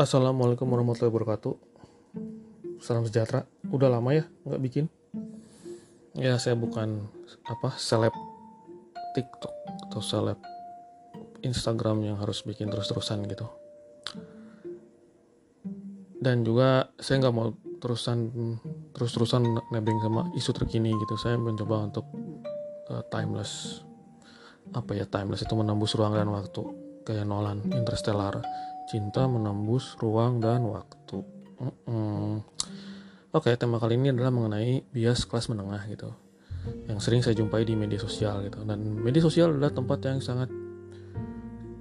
Assalamualaikum warahmatullahi wabarakatuh. Salam sejahtera. Udah lama ya nggak bikin. Ya saya bukan apa seleb TikTok atau seleb Instagram yang harus bikin terus-terusan gitu. Dan juga saya nggak mau terusan terus-terusan nebeng sama isu terkini gitu. Saya mencoba untuk uh, timeless apa ya timeless itu menembus ruang dan waktu kayak Nolan Interstellar cinta menembus ruang dan waktu. Mm -mm. Oke, tema kali ini adalah mengenai bias kelas menengah gitu, yang sering saya jumpai di media sosial gitu. Dan media sosial adalah tempat yang sangat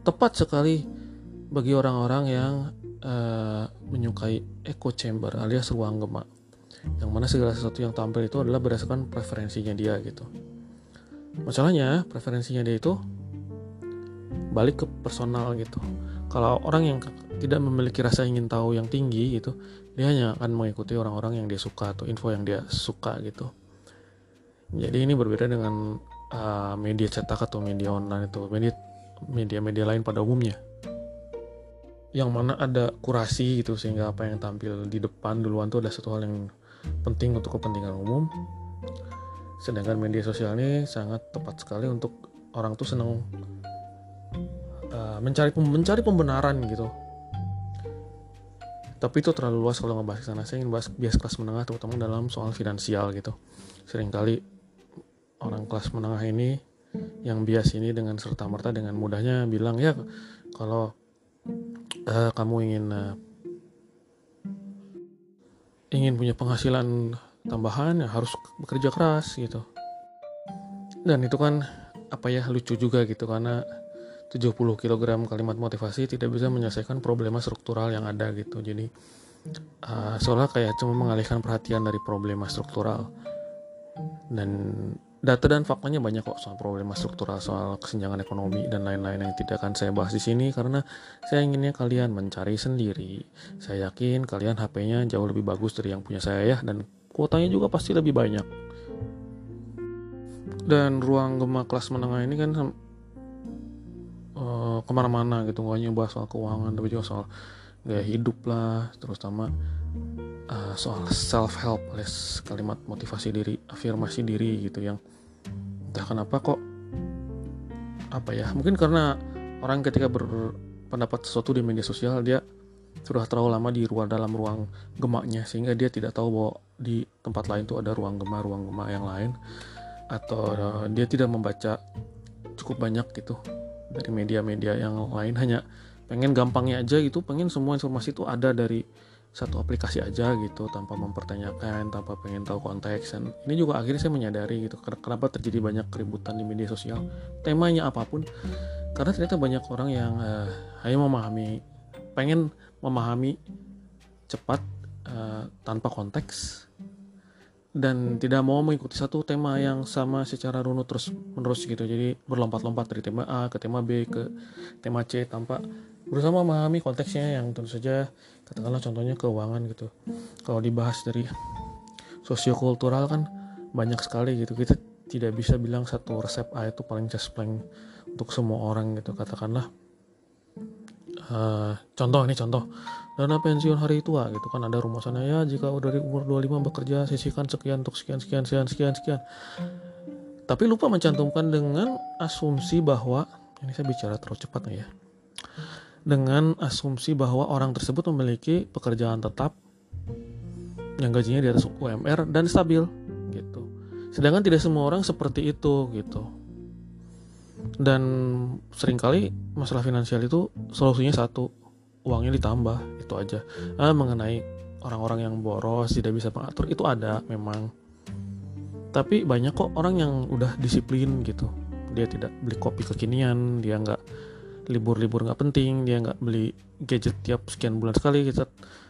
tepat sekali bagi orang-orang yang uh, menyukai echo chamber alias ruang gema, yang mana segala sesuatu yang tampil itu adalah berdasarkan preferensinya dia gitu. Masalahnya preferensinya dia itu balik ke personal gitu kalau orang yang tidak memiliki rasa ingin tahu yang tinggi gitu dia hanya akan mengikuti orang-orang yang dia suka atau info yang dia suka gitu. Jadi ini berbeda dengan uh, media cetak atau media online itu media media-media lain pada umumnya. Yang mana ada kurasi gitu sehingga apa yang tampil di depan duluan tuh ada satu hal yang penting untuk kepentingan umum. Sedangkan media sosial ini sangat tepat sekali untuk orang tuh senang mencari mencari pembenaran gitu. Tapi itu terlalu luas kalau ngebahas sana. Saya ingin bahas bias kelas menengah terutama dalam soal finansial gitu. Seringkali orang kelas menengah ini yang bias ini dengan serta merta dengan mudahnya bilang ya kalau uh, kamu ingin uh, ingin punya penghasilan tambahan ya harus bekerja keras gitu. Dan itu kan apa ya lucu juga gitu. Karena 70 kg kalimat motivasi tidak bisa menyelesaikan problema struktural yang ada gitu. Jadi uh, seolah kayak cuma mengalihkan perhatian dari problema struktural. Dan data dan faktanya banyak kok soal problema struktural soal kesenjangan ekonomi dan lain-lain yang tidak akan saya bahas di sini karena saya inginnya kalian mencari sendiri. Saya yakin kalian HP-nya jauh lebih bagus dari yang punya saya ya dan kuotanya juga pasti lebih banyak. Dan ruang gema kelas menengah ini kan uh, ke mana-mana gitu nggak hanya bahas soal keuangan tapi juga soal gaya hidup lah terutama uh, soal self help alias kalimat motivasi diri afirmasi diri gitu yang entah kenapa kok apa ya mungkin karena orang ketika berpendapat sesuatu di media sosial dia sudah terlalu lama di ruang dalam ruang gemaknya sehingga dia tidak tahu bahwa di tempat lain tuh ada ruang gema ruang gema yang lain atau uh, dia tidak membaca cukup banyak gitu dari media-media yang lain. Hanya pengen gampangnya aja gitu pengen semua informasi itu ada dari satu aplikasi aja gitu tanpa mempertanyakan tanpa pengen tahu konteks. Dan ini juga akhirnya saya menyadari gitu kenapa terjadi banyak keributan di media sosial. Temanya apa pun karena ternyata banyak orang yang uh, hanya memahami pengen memahami cepat uh, tanpa konteks dan tidak mau mengikuti satu tema yang sama secara runut terus menerus gitu. Jadi berlompat-lompat dari tema A ke tema B ke tema C tanpa berusaha memahami konteksnya yang tentu saja katakanlah contohnya keuangan gitu. Kalau dibahas dari sosiokultural kan banyak sekali gitu. Kita tidak bisa bilang satu resep A itu paling just paling untuk semua orang gitu. Katakanlah uh, contoh ini contoh. Dana pensiun hari tua gitu kan ada rumusannya ya jika dari umur 25 bekerja sisihkan sekian untuk sekian sekian sekian sekian sekian. Tapi lupa mencantumkan dengan asumsi bahwa ini saya bicara terlalu cepat nih ya. Dengan asumsi bahwa orang tersebut memiliki pekerjaan tetap yang gajinya di atas UMR dan stabil gitu. Sedangkan tidak semua orang seperti itu gitu dan sering kali masalah finansial itu solusinya satu uangnya ditambah itu aja. Ah, mengenai orang-orang yang boros tidak bisa mengatur itu ada memang. Tapi banyak kok orang yang udah disiplin gitu. Dia tidak beli kopi kekinian dia nggak libur-libur nggak penting dia nggak beli gadget tiap sekian bulan sekali gitu.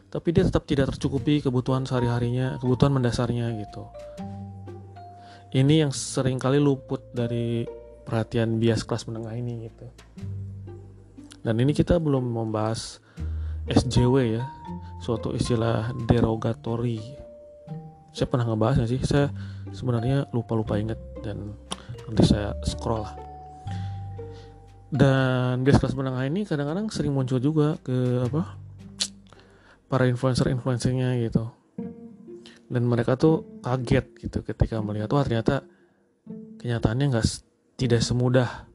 Tapi dia tetap tidak tercukupi kebutuhan sehari-harinya kebutuhan mendasarnya gitu. Ini yang sering kali luput dari perhatian bias kelas menengah ini gitu dan ini kita belum membahas SJW ya, suatu istilah derogatory. Saya pernah ngebahasnya sih, saya sebenarnya lupa-lupa inget dan nanti saya scroll lah. Dan bias kelas menengah ini kadang-kadang sering muncul juga ke apa para influencer-influencernya gitu dan mereka tuh kaget gitu ketika melihat wah ternyata kenyataannya nggak tidak semudah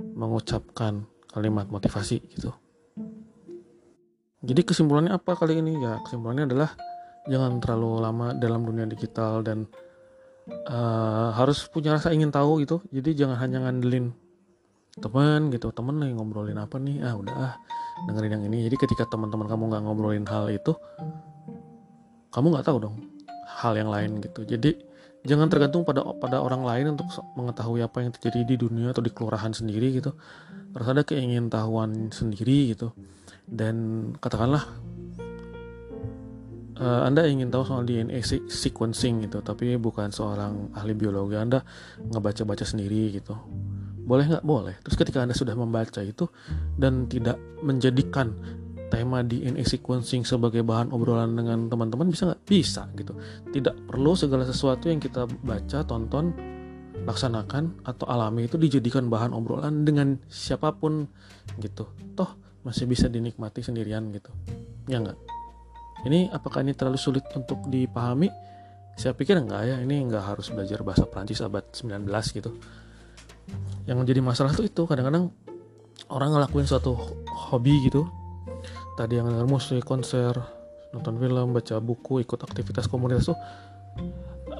mengucapkan kalimat motivasi gitu. Jadi kesimpulannya apa kali ini? Ya kesimpulannya adalah jangan terlalu lama dalam dunia digital dan uh, harus punya rasa ingin tahu gitu. Jadi jangan hanya ngandelin teman gitu. Temen nih ngobrolin apa nih? Ah udah ah dengerin yang ini. Jadi ketika teman-teman kamu nggak ngobrolin hal itu kamu nggak tahu dong hal yang lain gitu. Jadi jangan tergantung pada pada orang lain untuk mengetahui apa yang terjadi di dunia atau di kelurahan sendiri gitu harus ada keingintahuan sendiri gitu dan katakanlah uh, Anda ingin tahu soal DNA sequencing gitu, tapi bukan seorang ahli biologi, Anda ngebaca-baca sendiri gitu. Boleh nggak? Boleh. Terus ketika Anda sudah membaca itu dan tidak menjadikan tema DNA sequencing sebagai bahan obrolan dengan teman-teman bisa nggak? Bisa gitu. Tidak perlu segala sesuatu yang kita baca, tonton, laksanakan atau alami itu dijadikan bahan obrolan dengan siapa pun gitu. Toh masih bisa dinikmati sendirian gitu. Ya nggak? Ini apakah ini terlalu sulit untuk dipahami? Saya pikir enggak ya, ini enggak harus belajar bahasa Prancis abad 19 gitu. Yang menjadi masalah tuh itu kadang-kadang orang ngelakuin suatu hobi gitu. Tadi yang denger musik, konser, nonton film, baca buku, ikut aktivitas komunitas tuh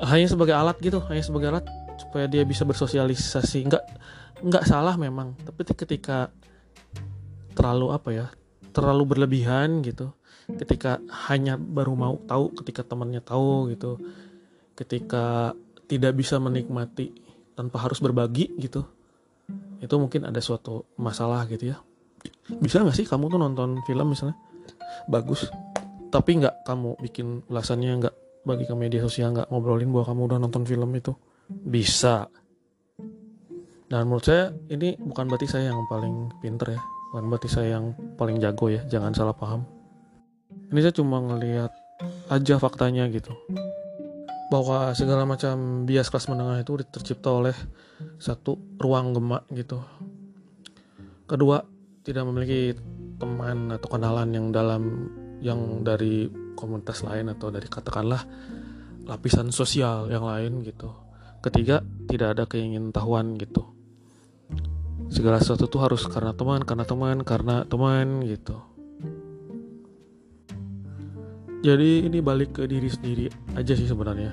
hanya sebagai alat gitu, hanya sebagai alat supaya dia bisa bersosialisasi. Enggak enggak salah memang, tapi ketika terlalu apa ya? terlalu berlebihan gitu ketika hanya baru mau tahu ketika temannya tahu gitu ketika tidak bisa menikmati tanpa harus berbagi gitu itu mungkin ada suatu masalah gitu ya bisa nggak sih kamu tuh nonton film misalnya? Bagus. Tapi nggak kamu bikin ulasannya nggak bagi ke media sosial nggak ngobrolin bahwa kamu udah nonton film itu? Bisa. Dan menurut saya ini bukan berarti saya yang paling pinter ya. Bukan berarti saya yang paling jago ya. Jangan salah paham. Ini saya cuma ngelihat aja faktanya gitu. Bahwa segala macam bias kelas menengah itu tercipta oleh satu ruang gemak gitu. Kedua tidak memiliki teman atau kenalan yang dalam yang dari komunitas lain atau dari katakanlah lapisan sosial yang lain gitu. Ketiga tidak ada keingintahuan gitu. Segala sesuatu tuh harus karena teman karena teman karena teman gitu. Jadi ini balik ke diri sendiri aja sih sebenarnya.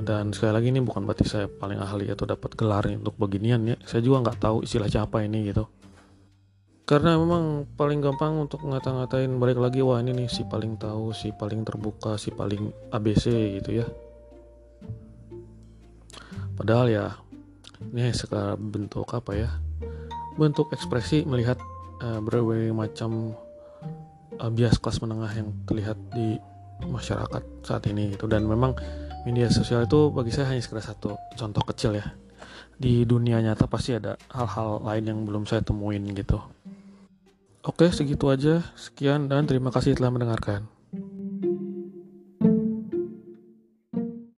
Dan sekali lagi ini bukan berarti saya paling ahli atau dapat gelar untuk beginian ya. Saya juga nggak tahu istilahnya apa ini gitu karena memang paling gampang untuk ngata-ngatain balik lagi wah ini nih si paling tahu si paling terbuka si paling ABC gitu ya. Padahal ya ini sekarang bentuk apa ya bentuk ekspresi melihat uh, berbagai macam uh, bias kelas menengah yang terlihat di masyarakat saat ini gitu. Dan memang media sosial itu bagi saya hanya sekedar satu contoh kecil ya. Di dunia nyata pasti ada hal-hal lain yang belum saya temuin gitu oke segitu aja. Sekian dan terima kasih telah mendengarkan